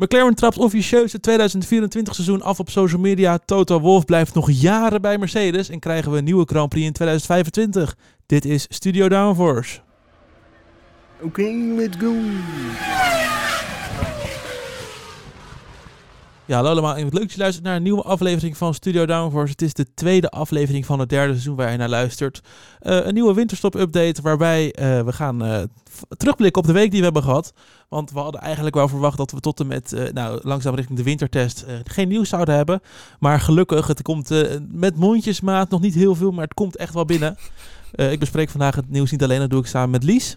McLaren trapt officieus het 2024 seizoen af op social media. Toto Wolff blijft nog jaren bij Mercedes en krijgen we een nieuwe Grand Prix in 2025. Dit is Studio Downforce. Oké, let's go. Ja, hallo allemaal. En wat leuk dat je luistert naar een nieuwe aflevering van Studio Downforce. Het is de tweede aflevering van het derde seizoen waar je naar luistert. Eh, een nieuwe winterstop-update waarbij eh, we gaan eh, terugblikken op de week die we hebben gehad. Want we hadden eigenlijk wel verwacht dat we tot en met, eh, nou, langzaam richting de wintertest, eh, geen nieuws zouden hebben. Maar gelukkig, het komt met mondjesmaat nog niet heel veel, maar het komt echt wel binnen. Eh, ik bespreek vandaag het nieuws niet alleen, dat doe ik samen met Lies.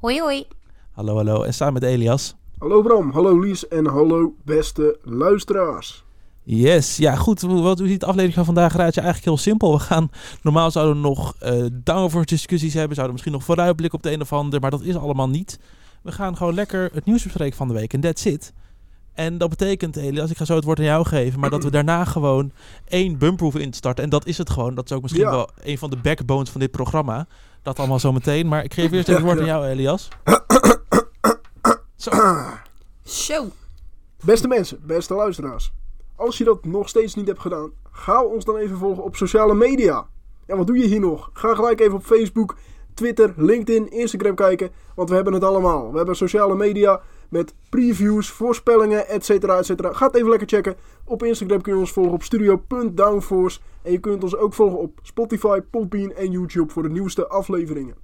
Hoi hoi. Hallo, hallo. En samen met Elias. Hallo Bram, hallo Lies en hallo beste luisteraars. Yes, ja goed. Wat, hoe ziet de aflevering van vandaag eruit? Ja, eigenlijk heel simpel. We gaan, normaal zouden we nog eh downforce discussies hebben. Zouden misschien nog vooruitblikken op de een of ander. Maar dat is allemaal niet. We gaan gewoon lekker het nieuws bespreken van de week. En that's it. En dat betekent, Elias, ik ga zo het woord aan jou geven. Maar dat we daarna gewoon één bumper hoeven in te starten. En dat is het gewoon. Dat is ook misschien Ja. wel een van de backbones van dit programma. Dat allemaal zo meteen. Maar ik geef eerst even het woord aan jou, Elias. Zo. Zo. Beste mensen, beste luisteraars. Als je dat nog steeds niet hebt gedaan, ga ons dan even volgen op sociale media. Ja, wat doe je hier nog? Ga gelijk even op Facebook, Twitter, LinkedIn, Instagram kijken, want we hebben het allemaal. We hebben sociale media met previews, voorspellingen, et cetera, et cetera. Ga het even lekker checken. Op Instagram kun je ons volgen op studio.downforce. En je kunt ons ook volgen op Spotify, Podbean en YouTube voor de nieuwste afleveringen.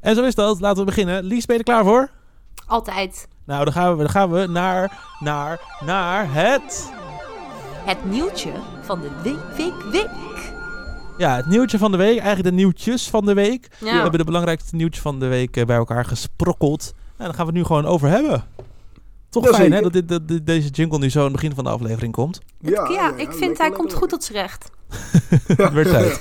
En zo is dat. Laten we beginnen. Lies, ben je er klaar voor? Altijd. Nou, dan gaan we, dan gaan we naar, naar, naar het... Het nieuwtje van de week, week, week. Ja, het nieuwtje van de week. Eigenlijk de nieuwtjes van de week. Ja. We hebben de belangrijkste nieuwtjes van de week eh, bij elkaar gesprokkeld. En daar gaan we het nu gewoon over hebben. Toch fijn, hè? Dat, dit, dat dit- deze jingle nu zo aan het begin van de aflevering komt. Ja, ik vind hij komt goed tot zijn recht. Het werd tijd.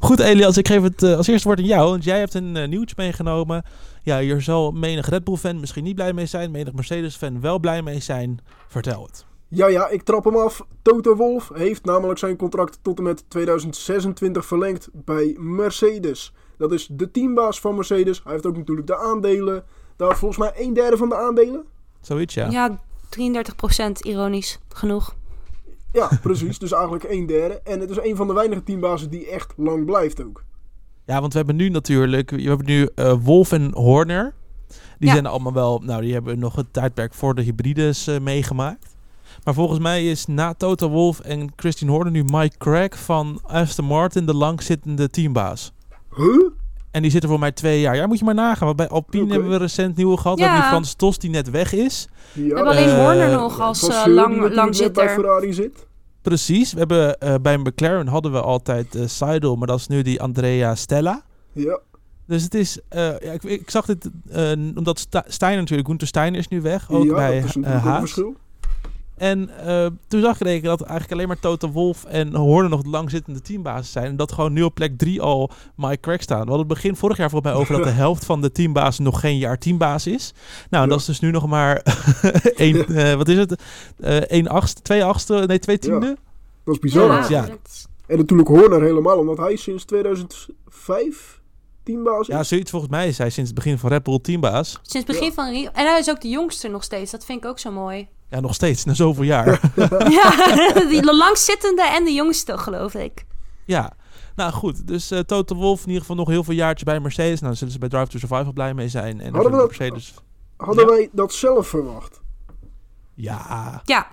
Goed, Elias, ik geef het eh, als eerste woord aan jou. Want jij hebt een eh, nieuwtje meegenomen. Ja, hier zal menig Red Bull-fan misschien niet blij mee zijn. Menig Mercedes-fan wel blij mee zijn. Vertel het. Ja, ja, ik trap hem af. Toto Wolff heeft namelijk zijn contract tot en met 2026 verlengd bij Mercedes. Dat is de teambaas van Mercedes. Hij heeft ook natuurlijk de aandelen. Daar volgens mij een derde van de aandelen. Zoiets, ja. Ja, 33% ironisch genoeg. Ja, precies. dus eigenlijk een derde. En het is een van de weinige teambazen die echt lang blijft ook. Ja, want we hebben nu natuurlijk, we hebben nu eh, Wolf en Horner. Die Ja. zijn allemaal wel, nou die hebben nog het tijdperk voor de hybrides eh, meegemaakt. Maar volgens mij is na Toto Wolf en Christian Horner nu Mike Craig van Aston Martin de langzittende teambaas. Huh? En die zitten voor mij twee jaar. Ja, moet je maar nagaan. Want bij Alpine hebben we recent nieuwe gehad. We Ja. hebben nu Frans Tos die net weg is. Ja, We hebben alleen Eh, Horner nog als eh, die lang, natuurlijk lang net bij zitter. Ferrari zit. Precies. We hebben eh, bij McLaren hadden we altijd eh Seidel, maar dat is nu die Andrea Stella. Ja. Dus het is, eh, ja, ik, ik zag dit, omdat Steiner natuurlijk, Gunther Steiner is nu weg, ook ja, bij dat is een Haas. verschil. En eh, toen zag ik dat eigenlijk alleen maar Toto Wolf en Horner nog de langzittende teambasis zijn. En dat gewoon nu op plek 3 al Mike Craig staan. We hadden het begin vorig jaar volgens mij over dat de helft van de teambaas nog geen jaar teambaas is. Nou, en Ja. dat is dus nu nog maar één, eh, wat is het? Eh één achtste, twee achtste, nee, twee tiende. Dat is bizar. Ja, Ja. En natuurlijk Horner helemaal, omdat hij sinds 2005 teambaas is. Ja, zoiets volgens mij is hij sinds het begin van Red Bull teambaas. Sinds het begin van Rio. En hij is ook de jongste nog steeds. Dat vind ik ook zo mooi. Ja, nog steeds, na zoveel jaar. ja, de langzittende en de jongste, geloof ik. Ja, nou goed. Dus eh Toto Wolf in ieder geval nog heel veel jaartjes bij Mercedes. Nou, daar zullen ze bij Drive to Survive wel blij mee zijn. En Hadden we dat- Mercedes... Hadden Ja. wij dat zelf verwacht? Ja, Ja,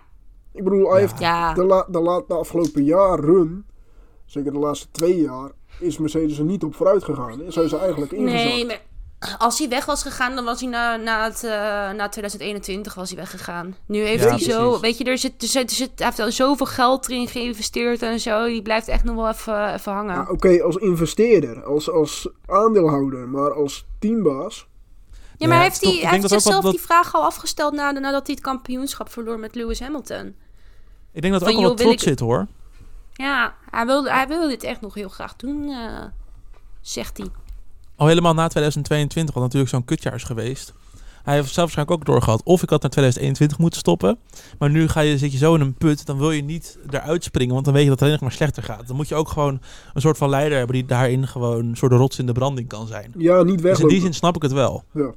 Ik bedoel, hij Ja. heeft ja. de, la, de, la, de afgelopen jaren, zeker de laatste twee jaar, is Mercedes er niet op vooruit gegaan. hè. Zijn ze eigenlijk ingezakt. Nee, maar als hij weg was gegaan, dan was hij na, na, het, eh, na 2021 was hij weggegaan. Nu heeft Ja, hij zo, precies. weet je, er zit, er zit, er zit, hij heeft al zoveel geld erin geïnvesteerd en zo. Die blijft echt nog wel even, even hangen. Ja, Oké, als investeerder, als, als aandeelhouder, maar als teambaas. Ja, maar Ja, heeft toch, hij, hij heeft zichzelf die vraag al afgesteld na, nadat hij het kampioenschap verloor met Lewis Hamilton. ik denk dat er Van, ook wat wil trots ik- zit hoor. Ja, hij wilde, hij wilde dit echt nog heel graag doen, eh, zegt hij. Al helemaal na 2022, wat natuurlijk zo'n kutjaar is geweest. Hij heeft zelf waarschijnlijk ook doorgehad. Of ik had naar 2021 moeten stoppen. Maar nu ga je, zit je zo in een put. Dan wil je niet eruit springen. Want dan weet je dat het alleen nog maar slechter gaat. Dan moet je ook gewoon een soort van leider hebben. Die daarin gewoon een soort rots in de branding kan zijn. Ja, niet Dus in die zin snap ik het wel. Ja.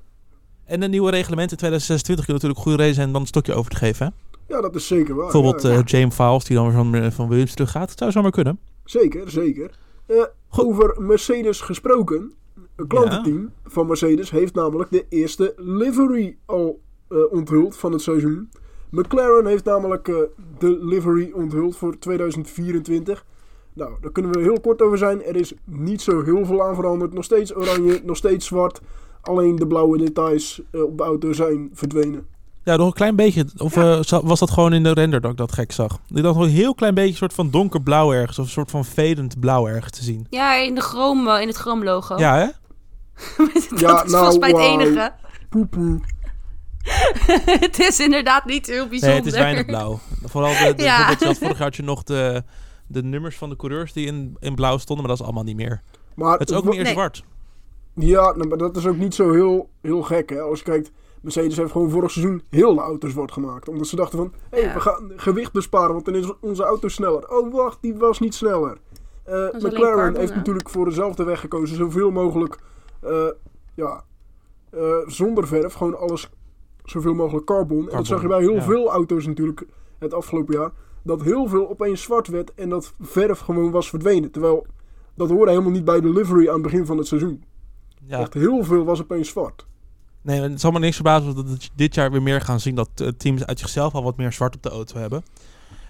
En een nieuwe reglement in 2026 kun je natuurlijk goede reden zijn om dan een stokje over te geven. Hè? Ja, dat is zeker waar. Bijvoorbeeld ja, ja. eh, James Files, die dan weer van, van Williams terug gaat. Dat zou zomaar kunnen. Zeker, zeker. Eh, over Mercedes gesproken. Een klantenteam van Mercedes heeft namelijk de eerste livery al eh, onthuld van het seizoen. McLaren heeft namelijk eh, de livery onthuld voor 2024. Nou, daar kunnen we heel kort over zijn. Er is niet zo heel veel aan veranderd. Nog steeds oranje, nog steeds zwart. Alleen de blauwe details eh, op de auto zijn verdwenen. Ja, nog een klein beetje. Of was dat gewoon in de render dat ik dat gek zag? Ik dacht nog een heel klein beetje een soort van donkerblauw ergens. Of een soort van fadend blauw ergens te zien. Ja, in, de chroom, in het chroomlogo. Ja, hè? dat Ja, is nou, volgens mij het enige. Poepoe. het is inderdaad niet heel Nee, bijzonder. het is weinig blauw. Vooral de, de, Ja. vorig jaar had je nog de, de nummers van de coureurs die in, in blauw stonden. Maar dat is allemaal niet meer. Maar Het is ook meer Nee. zwart. Ja, nou, maar dat is ook niet zo heel, heel gek. Hè? Als je kijkt, Mercedes heeft gewoon vorig seizoen heel de auto's zwart gemaakt. Omdat ze dachten van, hé, Ja. we gaan gewicht besparen, want dan is onze auto sneller. Oh, wacht, die was niet sneller. Eh, McLaren heeft natuurlijk voor dezelfde weg gekozen. Zoveel mogelijk, eh, ja, eh, zonder verf. Gewoon alles zoveel mogelijk carbon. En dat zag je bij heel ja. veel auto's natuurlijk het afgelopen jaar. Dat heel veel opeens zwart werd en dat verf gewoon was verdwenen. Terwijl, dat hoorde helemaal niet bij de livery aan het begin van het seizoen. Ja. Echt heel veel was opeens zwart. Nee, het zal me niks verbazen dat we dit jaar weer meer gaan zien dat eh, teams uit zichzelf al wat meer zwart op de auto hebben.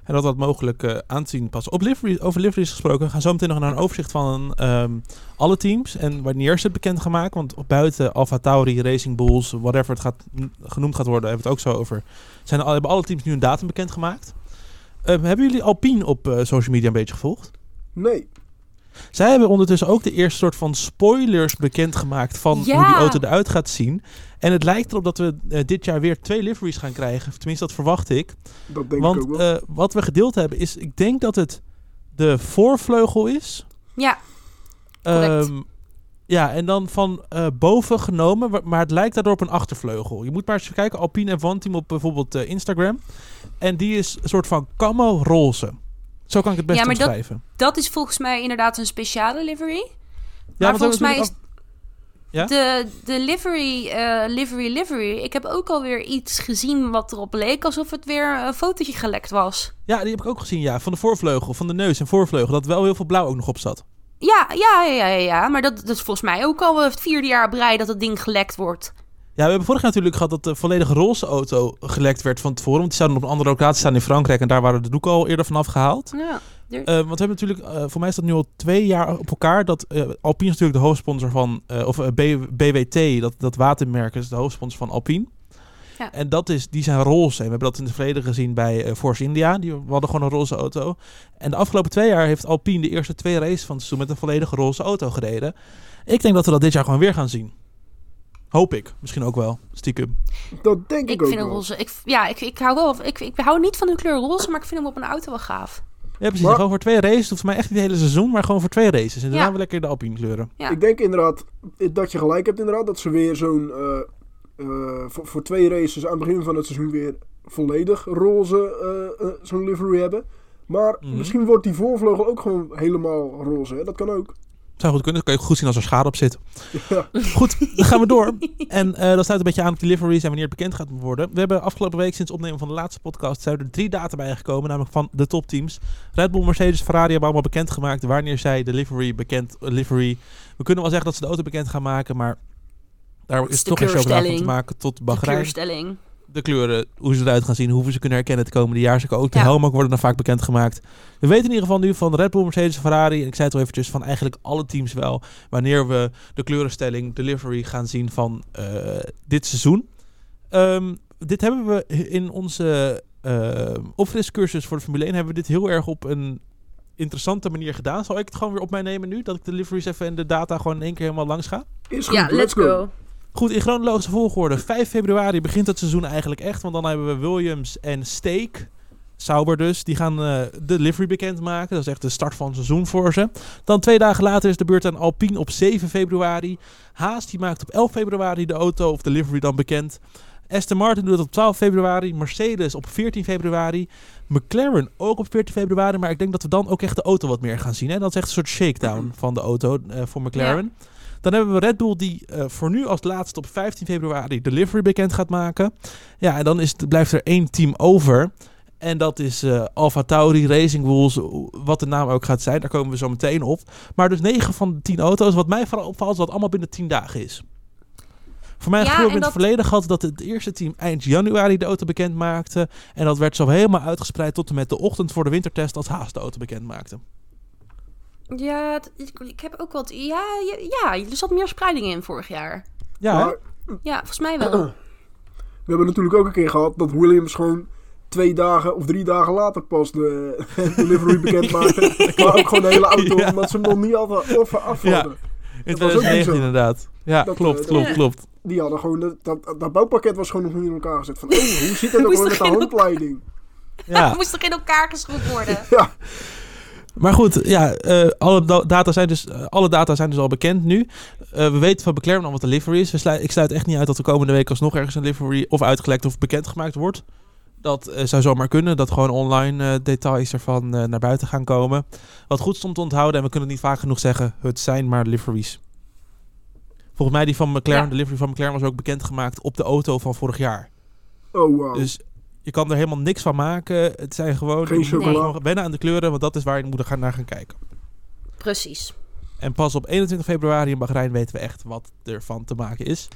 En dat dat mogelijk eh, aan te. Op livery, over liveries gesproken, we gaan zo meteen nog naar een overzicht van ehm, alle teams en wanneer ze het bekend maken. Want buiten Alfa Tauri, Racing Bulls, whatever het gaat, genoemd gaat worden, hebben we het ook zo over. Zijn al, hebben alle teams nu een datum bekend gemaakt. Ehm, hebben jullie Alpine op eh, social media een beetje gevolgd? Nee. Zij hebben ondertussen ook de eerste soort van spoilers bekendgemaakt van Ja. hoe die auto eruit gaat zien. En het lijkt erop dat we eh, dit jaar weer twee liveries gaan krijgen. Tenminste, dat verwacht ik. Dat denk ik ook Want wel. eh, wat we gedeeld hebben is, ik denk dat het de voorvleugel is. Ja, Correct. Ehm, ja, en dan van eh, boven genomen, maar het lijkt daardoor op een achtervleugel. Je moet maar eens kijken, Alpine en op bijvoorbeeld Instagram. En die is een soort van camo roze. Zo kan ik het best Ja, maar dat- omschrijven. dat is volgens mij inderdaad een speciale livery. Ja, maar volgens mij is Ja? de, de livery, eh, livery, livery. Ik heb ook alweer iets gezien wat erop leek alsof het weer een fotootje gelekt was. Ja, die heb ik ook gezien, ja. Van de voorvleugel, van de neus en voorvleugel. Dat wel heel veel blauw ook nog op zat. Ja, ja, ja, ja, ja. Maar dat, dat is volgens mij ook al het vierde jaar rij dat het ding gelekt wordt. Ja, we hebben vorig jaar natuurlijk gehad dat de volledige roze auto gelekt werd van tevoren. Want die zouden op een andere locatie staan in Frankrijk. En daar waren de doeken al eerder vanaf gehaald. Ja. Eh, want we hebben natuurlijk, eh, voor mij is dat nu al twee jaar op elkaar. Dat eh, Alpine is natuurlijk de hoofdsponsor van, of BWT, dat, dat watermerk is de hoofdsponsor van Alpine. Ja. En dat is, die zijn roze. En we hebben dat in het verleden gezien bij Force India. Die we hadden gewoon een roze auto. En de afgelopen twee jaar heeft Alpine de eerste twee races van het seizoen met een volledige roze auto gereden. Ik denk dat we dat dit jaar gewoon weer gaan zien. Hoop ik. Misschien ook wel. Stiekem. Dat denk ik, Ik ook vind een wel. roze. Ik, ja, ik, ik hou wel. Ik, ik hou niet van de kleur roze, maar ik vind hem op een auto wel gaaf. Ja, precies. Maar- Gewoon voor twee races. Het hoeft mij echt niet het hele seizoen, maar gewoon voor twee races. En daarna Ja. wel lekker de Alpine kleuren. Ja. Ik denk inderdaad dat je gelijk hebt inderdaad. Dat ze weer zo'n... eh, eh, voor, voor twee races aan het begin van het seizoen weer volledig roze eh, eh, zo'n livery hebben. Maar Mhm. misschien wordt die voorvleugel ook gewoon helemaal roze. Hè? Dat kan ook. Zou goed kunnen. Dat kan je goed zien als er schade op zit. Ja. Goed, dan gaan we door. En eh dat sluit een beetje aan op de liveries en wanneer het bekend gaat worden. We hebben afgelopen week sinds het opnemen van de laatste podcast zijn er drie data bijgekomen, namelijk van de topteams. Red Bull, Mercedes, Ferrari hebben allemaal bekendgemaakt wanneer zij de livery bekend eh, livery. We kunnen wel zeggen dat ze de auto bekend gaan maken, maar daar is toch geen chocola van te maken tot De Bahrein. De kleuren, hoe ze eruit gaan zien, hoe we ze kunnen herkennen het komende jaar. Ze ook de Ja. helmen worden dan vaak bekendgemaakt. We weten in ieder geval nu van Red Bull, Mercedes, Ferrari, en ik zei het al eventjes, van eigenlijk alle teams wel, wanneer we de kleurenstelling, delivery gaan zien van eh, dit seizoen. Ehm, dit hebben we in onze uh, opfriscursus voor de Formule 1, hebben we dit heel erg op een interessante manier gedaan. Zal ik het gewoon weer op mij nemen nu, dat ik de deliveries even en de data gewoon in één keer helemaal langs ga? Is goed, Ja, let's go. Goed, in chronologische volgorde. 5 februari begint het seizoen eigenlijk echt. Want dan hebben we Williams en Steak. Sauber dus. Die gaan uh, de livery bekendmaken. Dat is echt de start van het seizoen voor ze. Dan twee dagen later is de beurt aan Alpine op 7 februari. Haas die maakt op 11 februari de auto of de livery dan bekend. Aston Martin doet het op 12 februari. Mercedes op 14 februari. McLaren ook op 14 februari. Maar ik denk dat we dan ook echt de auto wat meer gaan zien. Hè? Dat is echt een soort shakedown van de auto uh, voor McLaren. Ja. Dan hebben we Red Bull die eh, voor nu als laatste op 15 februari de livery bekend gaat maken. Ja, en dan is het, blijft er één team over. En dat is eh Alfa Tauri, Racing Bulls, wat de naam ook gaat zijn. Daar komen we zo meteen op. Maar dus 9 van de 10 auto's. Wat mij vooral opvalt is dat het allemaal binnen 10 dagen is. Voor mij Ja, in het verleden gehad dat het eerste team eind januari de auto bekend maakte. En dat werd zo helemaal uitgespreid tot en met de ochtend voor de wintertest als Haas de auto bekend maakte. Ja, ik, ik heb ook wat... Ja, ja, ja, er zat meer spreiding in vorig jaar. Ja, hè? Ja, volgens mij wel. we hebben natuurlijk ook een keer gehad dat Williams gewoon twee dagen of drie dagen later pas de, de livery bekend maakte. Maar ook gewoon de hele auto, Ja. omdat ze hem nog niet hadden of af Ja. hadden. in dat was ook niet 2019 zo. inderdaad. Ja, Dat, klopt, eh, klopt, dat- klopt. Die hadden gewoon, dat, dat, dat bouwpakket was gewoon nog niet in elkaar gezet. Van, oh, hoe zit het ook met de handleiding? Ja. Moest toch in elkaar geschroefd worden? Ja, Maar goed, ja, eh, alle, da- data zijn dus, eh, alle data zijn dus al bekend nu. Eh, we weten van McLaren al wat de livery is. We ik sluit echt niet uit dat de komende week alsnog ergens een livery of uitgelekt of bekendgemaakt wordt. Dat zou zomaar kunnen, dat gewoon online details ervan naar buiten gaan komen. Wat goed stond te onthouden, en we kunnen het niet vaak genoeg zeggen, het zijn maar liveries. Volgens mij die van McLaren, Ja. de livery van McLaren was ook bekendgemaakt op de auto van vorig jaar. oh wow. Dus je kan er helemaal niks van maken. Het zijn gewoon, Geen chocola. wennen aan de kleuren, want dat is waar je moet gaan, naar gaan kijken. Precies. En pas op 21 februari in Bahrein weten we echt wat ervan te maken is.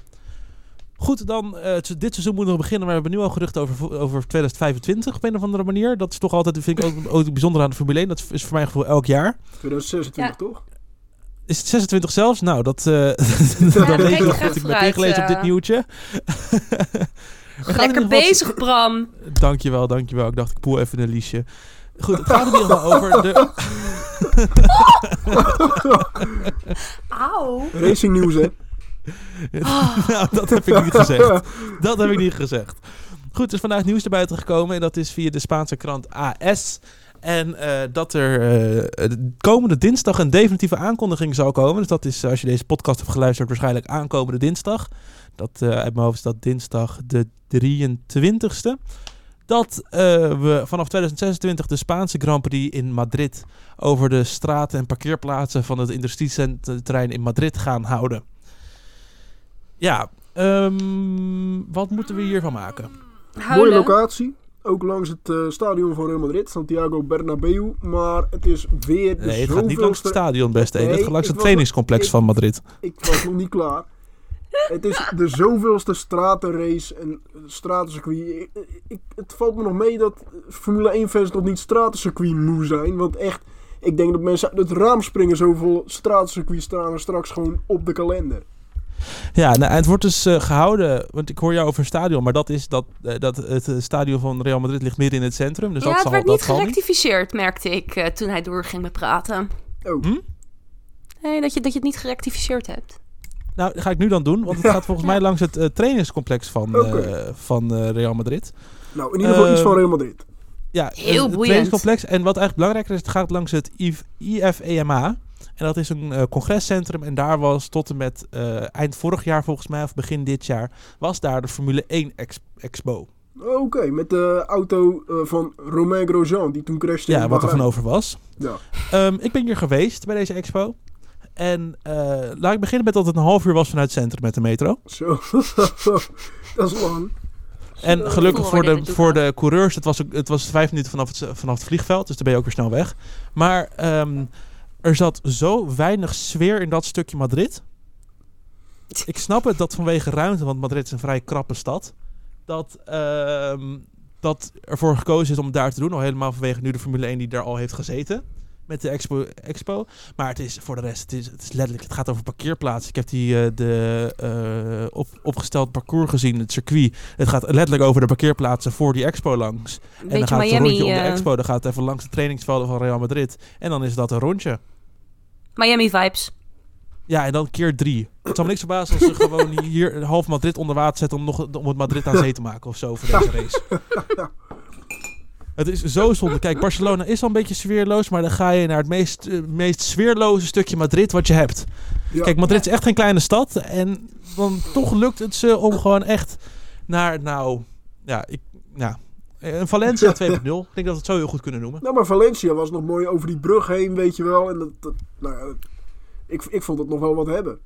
Goed, dan eh, dit seizoen moet nog beginnen, maar we hebben nu al gerucht over, over 2025 op een of andere manier. Dat is toch altijd, vind ik ook, ook bijzonder aan de Formule 1. Dat is voor mijn gevoel elk jaar. 2026 Ja. toch? Is het 26 zelfs? Nou, dat, eh dan weet je je nog dat ik me tegenlees op dit eh. nieuwtje. We gaan in Lekker bezig, Bram. Dankjewel, dankjewel. Ik dacht, ik poel even een liesje. Goed, het gaat in ieder geval over de... Auw. Racing nieuws, hè? nou, dat heb ik niet gezegd. Dat heb ik niet gezegd. Goed, er is vandaag nieuws naar buiten gekomen. En dat is via de Spaanse krant AS. En eh, dat er eh, de komende dinsdag een definitieve aankondiging zal komen. Dus dat is, als je deze podcast hebt geluisterd, waarschijnlijk aankomende dinsdag. Dat eh uit mijn hoofd is dat dinsdag de 23ste. Dat eh, we vanaf 2026 de Spaanse Grand Prix in Madrid over de straten en parkeerplaatsen van het industrieterrein in Madrid gaan houden. Ja, ehm, wat moeten we hiervan maken? Mooie locatie. Ook langs het eh, stadion van Real Madrid, Santiago Bernabeu. Maar het is weer de Nee, het gaat niet langs het stadion, beste. Nee, het gaat langs het trainingscomplex ik- van Madrid. Ik was nog niet klaar. Het is de zoveelste stratenrace en stratencircuit. Ik, ik, het valt me nog mee dat Formule 1 fans nog niet stratencircuit moe zijn. Want echt, ik denk dat mensen uit het raam springen. Zoveel stratencircuits staan er straks gewoon op de kalender. Ja, nou, het wordt dus eh, gehouden, want ik hoor jou over een stadion, maar dat is dat, eh, dat het eh, stadion van Real Madrid ligt midden in het centrum. Dus ja, dat het zal, werd dat niet gerectificeerd, merkte ik toen hij doorging met praten. Oh, Hm? Nee, dat je, dat je het niet gerectificeerd hebt. Nou, dat ga ik nu dan doen, want het gaat volgens mij langs het eh, trainingscomplex van, eh, van eh, Real Madrid. nou in ieder geval iets Eh, van Real Madrid. Ja, Heel het- het boeiend. trainingscomplex. En wat eigenlijk belangrijker is, het gaat langs het IF IFEMA. En dat is een eh, congrescentrum. En daar was tot en met eh, eind vorig jaar volgens mij, of begin dit jaar, was daar de Formule 1 ex- Expo. Oké, met de auto eh, van Romain Grosjean die toen crashte. Ja, wat er van over was. Ja. Ehm, ik ben hier geweest bij deze expo. En eh, laat ik beginnen met dat het een half uur was vanuit het centrum met de metro. Zo, dat is lang. En gelukkig Voor de, voor de coureurs, het was, het was vijf minuten vanaf het, vanaf het vliegveld, dus dan ben je ook weer snel weg. Maar ehm, er zat zo weinig sfeer in dat stukje Madrid. Ik snap het dat vanwege ruimte, want Madrid is een vrij krappe stad, dat, ehm, dat ervoor gekozen is om het daar te doen. Al helemaal vanwege nu de Formule 1 die daar al heeft gezeten met de expo. expo. Maar het is voor de rest, het is, het is letterlijk, het gaat over parkeerplaatsen. Ik heb die, eh, de eh, op, opgesteld parcours gezien, het circuit. Het gaat letterlijk over de parkeerplaatsen voor die expo langs. En dan gaat het een Miami, rondje om de eh, expo. Dan gaat het even langs de trainingsvelden van Real Madrid. En dan is dat een rondje. Miami vibes. Ja, en dan keer drie. Het zal me niks verbazen als ze gewoon hier half Madrid onder water zetten om, nog, om het Madrid aan zee te maken of zo voor deze race. Het is zo zonde. Kijk, Barcelona is al een beetje sfeerloos, maar dan ga je naar het meest, eh, meest sfeerloze stukje Madrid wat je hebt. Ja. Kijk, Madrid is echt geen kleine stad. En dan toch lukt het ze om gewoon echt naar, nou, ja, ik, ja, een Valencia 2.0. Ik denk dat we het zo heel goed kunnen noemen. Nou, maar Valencia was nog mooi over die brug heen, weet je wel. En dat, dat- nou ik, ik vond het nog wel wat hebben.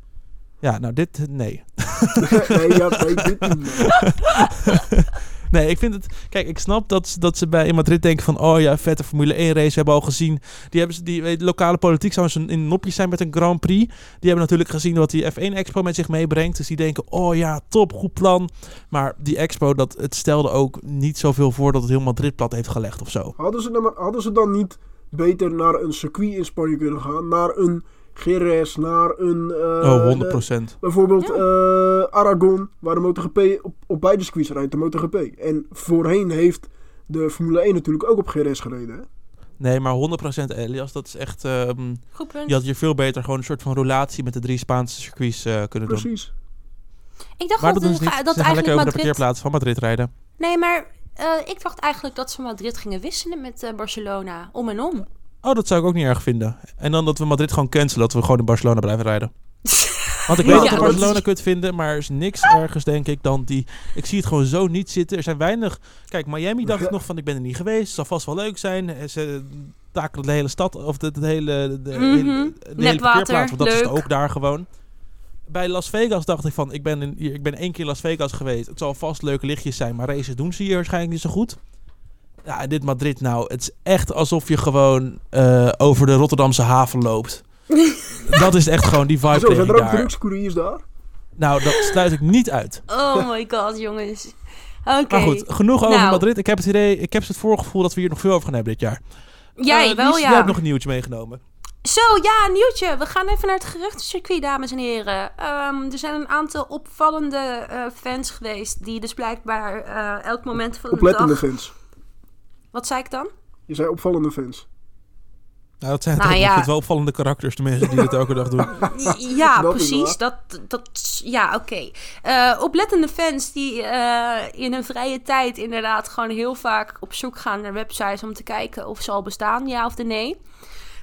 Ja, nou dit, nee. nee, ja, nee, dit niet. Nee, ik vind het... Kijk, ik snap dat, ze- dat ze bij in Madrid denken van... Oh ja, vette Formule 1 race. We hebben al gezien... Die, hebben, ze- die weet, lokale politiek zou eens een- in nopjes zijn met een Grand Prix. Die hebben natuurlijk gezien wat die F1 Expo met zich meebrengt. Dus die denken, oh ja, top, goed plan. Maar die Expo, dat, het stelde ook niet zoveel voor... dat het heel Madrid plat heeft gelegd of zo. Hadden ze, dan, hadden ze dan niet beter naar een circuit in Spanje kunnen gaan? Naar een Jerez, naar een... eh, Oh, 100 eh, procent. bijvoorbeeld Ja. eh, Aragon, waar de MotoGP op, op beide circuits rijdt, de MotoGP. En voorheen heeft de Formule 1 natuurlijk ook op Jerez gereden. hè? Nee, maar 100% Elias, dat is echt... ehm, Goed punt. je had hier veel beter gewoon een soort van roulatie... met de drie Spaanse circuits eh, kunnen doen. Precies. Ik dacht Maar dat, ze dat, niet. dat lekker eigenlijk over de Madrid... parkeerplaats van Madrid rijden. Nee, maar eh, ik dacht eigenlijk dat ze Madrid gingen wisselen met eh, Barcelona. Om en om. Oh, dat zou ik ook niet erg vinden. En dan dat we Madrid gewoon cancelen, dat we gewoon in Barcelona blijven rijden. Want ik Ja, weet dat we dat Barcelona is- kunt vinden, maar er is niks ergens, denk ik, dan die... Ik zie het gewoon zo niet zitten. Er zijn weinig... Kijk, Miami dacht ik nog van, ik ben er niet geweest. Het zal vast wel leuk zijn. Eh, Ze takelen de hele stad, of de, de hele, de, hele, de hele parkeerplaats. Want dat is leuk. het ook daar gewoon. Bij Las Vegas dacht ik van, ik ben, in, hier- ik ben één keer in Las Vegas geweest. Het zal vast leuke lichtjes zijn, maar races doen ze hier waarschijnlijk niet zo goed. Ja, dit Madrid nou, het is echt alsof je gewoon eh, over de Rotterdamse haven loopt. dat is echt gewoon die vibe Zo, zijn er ook daar. drugscouriers daar? Nou, dat sluit ik niet uit. Oh my god, jongens. Oké. Maar goed, genoeg over Nou. Madrid. Ik heb het idee, ik heb het voorgevoel dat we hier nog veel over gaan hebben dit jaar. Jij Eh, wel, ja. Jij hebt nog een nieuwtje meegenomen. Zo, ja, een nieuwtje. We gaan even naar het geruchtencircuit, dames en heren. Ehm, er zijn een aantal opvallende eh, fans geweest... die dus blijkbaar eh, elk moment van de Oplettende dag... fans. Wat zei ik dan? Je zei opvallende fans. Nou, dat zijn Nou toch ja. ik vind het wel opvallende karakters, de mensen die dit elke dag doen. Ja, Dat precies. Dat, dat, ja, oké. Eh, oplettende fans die eh, in hun vrije tijd inderdaad gewoon heel vaak op zoek gaan naar websites om te kijken of ze al bestaan, ja of de nee.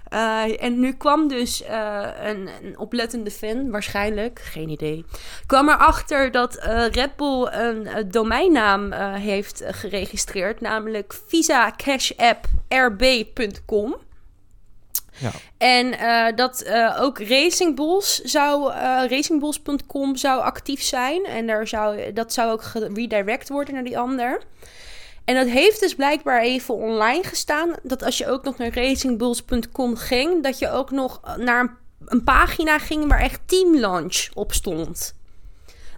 Eh, en nu kwam dus eh, een, een oplettende fan, waarschijnlijk, geen idee, kwam erachter dat eh, Red Bull een domeinnaam heeft geregistreerd, namelijk visacashapp.rb.com. Ja. En dat ook Racing Bulls zou, eh racingbulls.com zou actief zijn. En daar zou, dat zou ook geredirect worden naar die ander. En dat heeft dus blijkbaar even online gestaan. Dat als je ook nog naar racingbulls.com ging, dat je ook nog naar een, een pagina ging waar echt Team Launch op stond.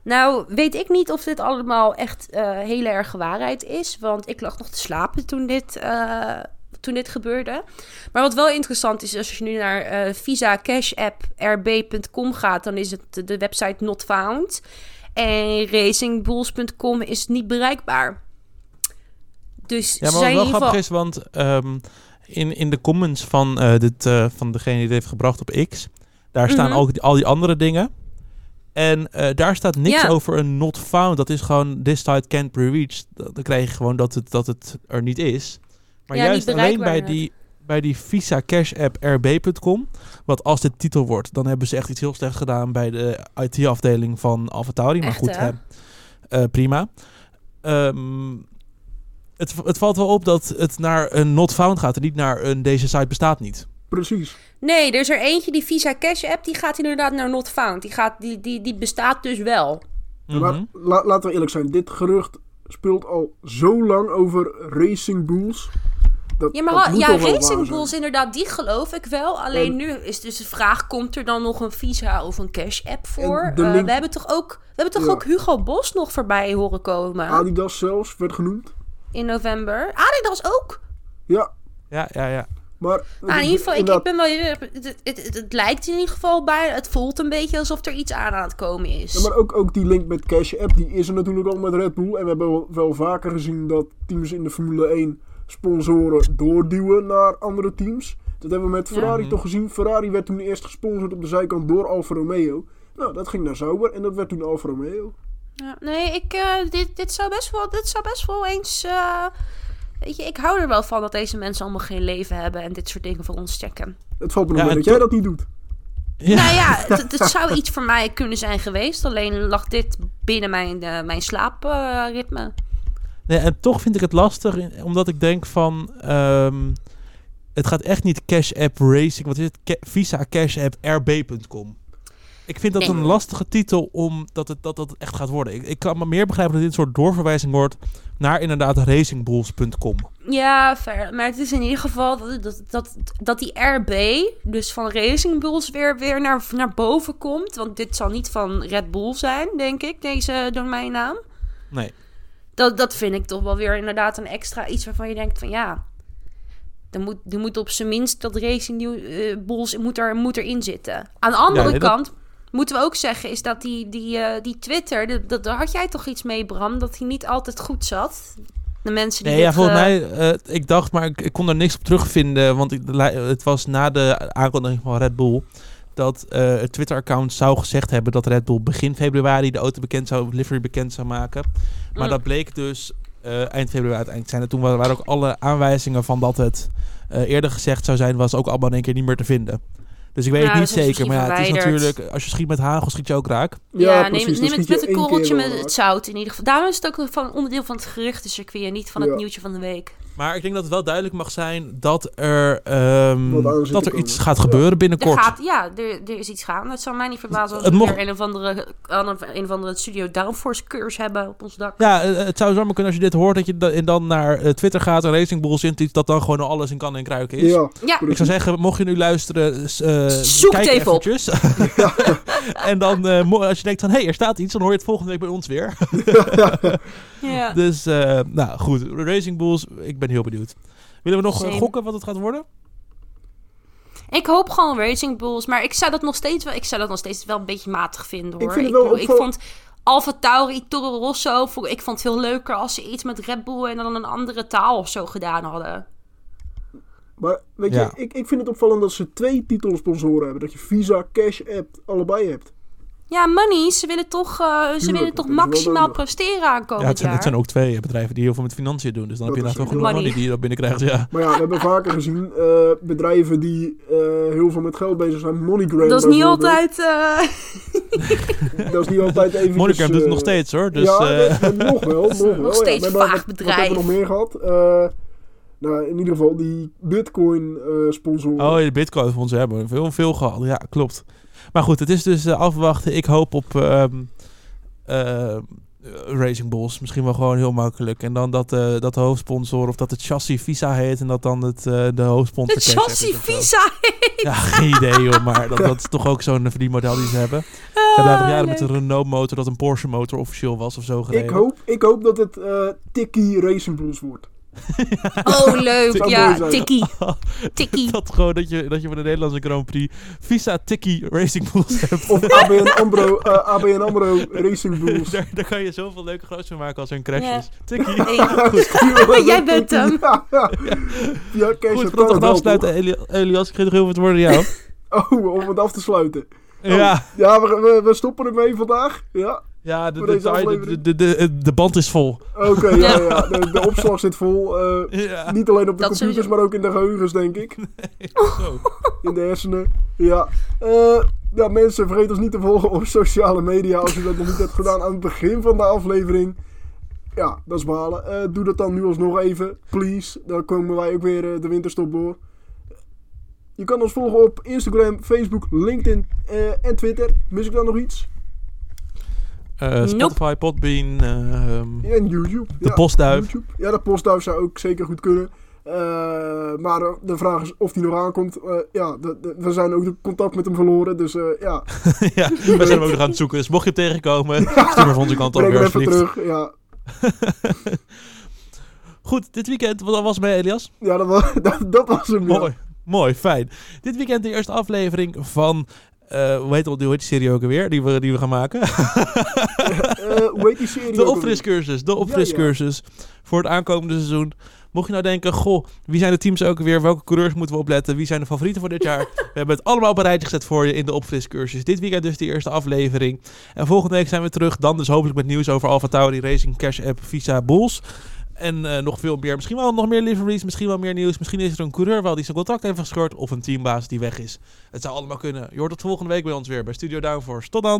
Nou, weet ik niet of dit allemaal echt eh heel erg waarheid is. Want ik lag nog te slapen toen dit, eh, toen dit gebeurde. Maar wat wel interessant is, als je nu naar eh visacashapp.rb.com gaat, dan is het de website not found. En racingbulls.com is niet bereikbaar. Dus Ja, maar wat wel grappig is, want ehm, in, in de comments van, eh, dit, eh, van degene die het heeft gebracht op X, daar staan Mhm. ook die- al die andere dingen. En eh, daar staat niks Ja. over een not found. Dat is gewoon this site can't be reached. Dan krijg je gewoon dat het, dat het er niet is. Maar Ja, juist alleen bij die, bij die Visa Cash App RB.com. Want als dit titel wordt, dan hebben ze echt iets heel slechts gedaan bij de IT-afdeling van AlphaTauri. Maar Echt, goed, hè? hè, prima. Ehm, het, het valt wel op dat het naar een not found gaat en niet naar een deze site bestaat niet. Precies. Nee, er is er eentje, die Visa Cash app, die gaat inderdaad naar not found. Die, gaat, die, die, die bestaat dus wel. Maar Mhm. la- laten we eerlijk zijn, dit gerucht speelt al zo lang over Racing Bulls. Dat, Ja, maar ja, Racing. Bulls inderdaad, die geloof ik wel. Alleen En- nu is dus de vraag, komt er dan nog een Visa of een Cash app voor? Eh, we hebben toch ook, we hebben toch Ja. ook Hugo Bos nog voorbij horen komen Adidas zelfs werd genoemd. In november. Adidas ook. Ja, Ja, ja, ja. maar... Nou, in ieder geval, ik, ben wel... heel erg- Het, het, het, het lijkt in ieder geval bij... Het voelt een beetje alsof er iets aan aan het komen is. Ja, maar ook, ook die link met Cash App, die is er natuurlijk al met Red Bull. En we hebben wel, wel vaker gezien dat teams in de Formule 1 sponsoren doorduwen naar andere teams. Dat hebben we met. Ferrari Mhm. toch gezien. Ferrari werd toen eerst gesponsord op de zijkant door Alfa Romeo. Nou, dat ging naar Sauber en dat werd toen Alfa Romeo. Ja, nee, ik, eh, dit, dit, zou best wel, dit zou best wel eens... eh, weet je, ik hou er wel van dat deze mensen allemaal geen leven hebben... en dit soort dingen voor ons checken. Het valt me nog Ja, mee dat jij dat niet doet. Ja. Nou ja, het, zou iets voor mij kunnen zijn geweest. Alleen lag dit binnen mijn, eh, mijn slaapritme. Nee, en toch vind ik het lastig, omdat ik denk van... ehm, het gaat echt niet Cash App Racing. Wat is het? Ca- Visa Cash App RB.com. Ik vind dat Nee. een lastige titel omdat het, dat, dat het echt gaat worden. Ik, ik kan me meer begrijpen dat dit een soort doorverwijzing wordt naar inderdaad racingbulls.com. Ja, fair. Maar het is in ieder geval dat, dat, dat, dat die RB, dus van Racing Bulls, weer, weer naar, naar boven komt. Want dit zal niet van Red Bull zijn, denk ik, deze domeinnaam. Nee. Dat, dat vind ik toch wel weer inderdaad een extra iets waarvan je denkt van ja... Er moet, er moet op zijn minst dat Racing eh, Bulls moet, er, moet erin zitten. Aan de andere nee, dat- kant moeten we ook zeggen... is dat die, die, eh, die Twitter, dat, daar had jij toch iets mee Bram... dat hij niet altijd goed zat? De mensen die Nee, ja, volgens eh, mij, eh, ik dacht, maar ik, ik kon er niks op terugvinden, want ik, het was na de aankondiging van Red Bull dat het Twitter-account zou gezegd hebben dat Red Bull begin februari de auto bekend zou, livery bekend zou maken. Maar Mm. dat bleek dus eh, eind februari uiteindelijk te zijn. En toen wa- waren ook alle aanwijzingen van dat het eerder gezegd zou zijn, was ook allemaal in één keer niet meer te vinden. Dus ik weet Ja, het niet dat is zeker, maar ja, het is natuurlijk, als je schiet met hagel, schiet je ook raak. Ja, precies, neem, neem het met een korreltje met het zout in ieder geval. Daarom is het ook van onderdeel van het geruchtencircuit en niet van het nieuwtje van de week. Maar ik denk dat het wel duidelijk mag zijn dat er, ehm, dat er iets gaat Ja. gebeuren Er binnenkort. gaat, ja, er, er is iets gaan. Het zou mij niet verbazen als we mocht- weer een of andere, een, een of andere studio downforce cursus hebben op ons dak. Ja, eh, het zou zomaar kunnen als je dit hoort, dat je dan naar eh, Twitter gaat en Racing Bulls intypt, dat dan gewoon alles in kan en kruiken is. Ja, Ja, Ik zou zeggen, mocht je nu luisteren, eh, Zoek kijk even eventjes. en dan, eh, mo- als je denkt van, hé, hey, er staat iets, dan hoor je het volgende week bij ons weer. ja. dus, eh, nou goed, Racing Bulls, ik ben heel benieuwd. Willen we nog eh, Same. gokken wat het gaat worden? Ik hoop gewoon Racing Bulls, maar ik zou dat nog steeds wel, ik zou dat nog steeds wel een beetje matig vinden hoor. Ik vind het wel bedoel, ik vond Alfa Tauri, Toro Rosso, ik vond het veel leuker als ze iets met Red Bull en dan een andere taal of zo gedaan hadden. maar weet Ja. je, ik, ik vind het opvallend dat ze twee titelsponsoren hebben. Dat je Visa, Cash App, allebei hebt. Ja, money, ze willen toch, eh, ze willen dat toch maximaal presteren aankomend ja, het zijn, het zijn ook twee bedrijven die heel veel met financiën doen. Dus dan Dat heb je wel zeker genoeg money. money die je dan binnenkrijgt. Ja. Maar ja, we hebben vaker gezien eh, bedrijven die eh, heel veel met geld bezig zijn. MoneyGram Dat is niet altijd... eh, Dat is niet altijd even. Monogram doet het nog steeds hoor. Dus, ja, dat- dat- nog wel. Nog, wel, ja. steeds We hebben- vaag bedrijf. Wat hebben we nog meer gehad? Nou, in ieder geval die Bitcoin eh sponsoren. Oh, de Bitcoin fondsen hebben we veel, veel gehad. Ja, klopt. Maar goed, het is dus eh, afwachten. Ik hoop op ehm, eh, Racing Bulls. Misschien wel gewoon heel makkelijk. En dan dat, eh, dat de hoofdsponsor of dat het chassis Visa heet en dat dan het, eh, de hoofdsponsor is chassis visa. Ja, geen idee hoor, maar dat, dat is toch ook zo'n verdienmodel die ze hebben. Ze hebben later jaren met de leuk. Renault motor dat een Porsche motor officieel was of zo gereden. ik, hoop, ik hoop dat het eh Tikkie Racing Bulls wordt. Oh, leuk. Ja, tikkie. Tikkie. dat gewoon dat je, dat je voor de Nederlandse Grand Prix Visa Tikkie Racing Bulls hebt. Of ABN AMRO, eh, ABN AMRO Racing Bulls. Daar, daar kan je zoveel leuke groots van maken als er een crash Ja. is. Tikkie. Hey, Jij bent hem. Ja, ja. ja Kees, Goed, dat voordat we wel, afsluiten, Eli- Elias, ik geef nog heel veel te worden aan jou. toch? Oh, om het af te sluiten. Oh, ja, Ja, we, we, we stoppen ermee vandaag. Ja, ja de, de, de, aflevering? de, de, de band is vol. oké. ja, ja. De, de opslag zit vol. eh, Ja, niet alleen op de Dat computers, sowieso. maar ook in de geheugens, denk ik. zo. In de hersenen. Ja. Eh, ja, mensen, vergeet ons niet te volgen op sociale media. Als je dat nog niet hebt gedaan aan het begin van de aflevering. Ja, dat is balen. Eh, doe dat dan nu alsnog even, please. Dan komen wij ook weer eh, de winterstop door. Je kan ons volgen op Instagram, Facebook, LinkedIn eh, en Twitter. Mis ik dan nog iets? Eh, Spotify, Podbean, ehm, en YouTube. de ja, postduif. YouTube. Ja, de postduif zou ook zeker goed kunnen. Eh, maar de vraag is of die nog aankomt. Eh, ja, de- de- we zijn ook de contact met hem verloren. Dus ja, ja, we zijn hem ook nog aan het zoeken. Dus mocht je hem tegenkomen, stuur hem van onze kant op breng even terug. Ja, Goed, dit weekend, wat was het bij Elias? ja dat, was, dat, dat was hem. ja. Mooi, mooi, fijn. Dit weekend de eerste aflevering van... eh, hoe, heet, hoe heet die serie ook alweer, die we, die we gaan maken? Eh, hoe heet die serie? De opfriscursus, de opfriscursus voor het aankomende seizoen. Mocht je nou denken, goh, wie zijn de teams ook weer? Welke coureurs moeten we opletten? Wie zijn de favorieten voor dit jaar? We hebben het allemaal op een rijtje gezet voor je in de opfriscursus. Dit weekend dus de eerste aflevering. En volgende week zijn we terug. Dan dus hopelijk met nieuws over Alfa Tauri Racing, Cash App, Visa, Bulls. En eh, nog veel meer. Misschien wel nog meer liveries. Misschien wel meer nieuws. Misschien is er een coureur wel die zijn contract heeft gescheurd. Of een teambaas die weg is. Het zou allemaal kunnen. Je hoort het volgende week bij ons weer bij Studio Downforce. Tot dan!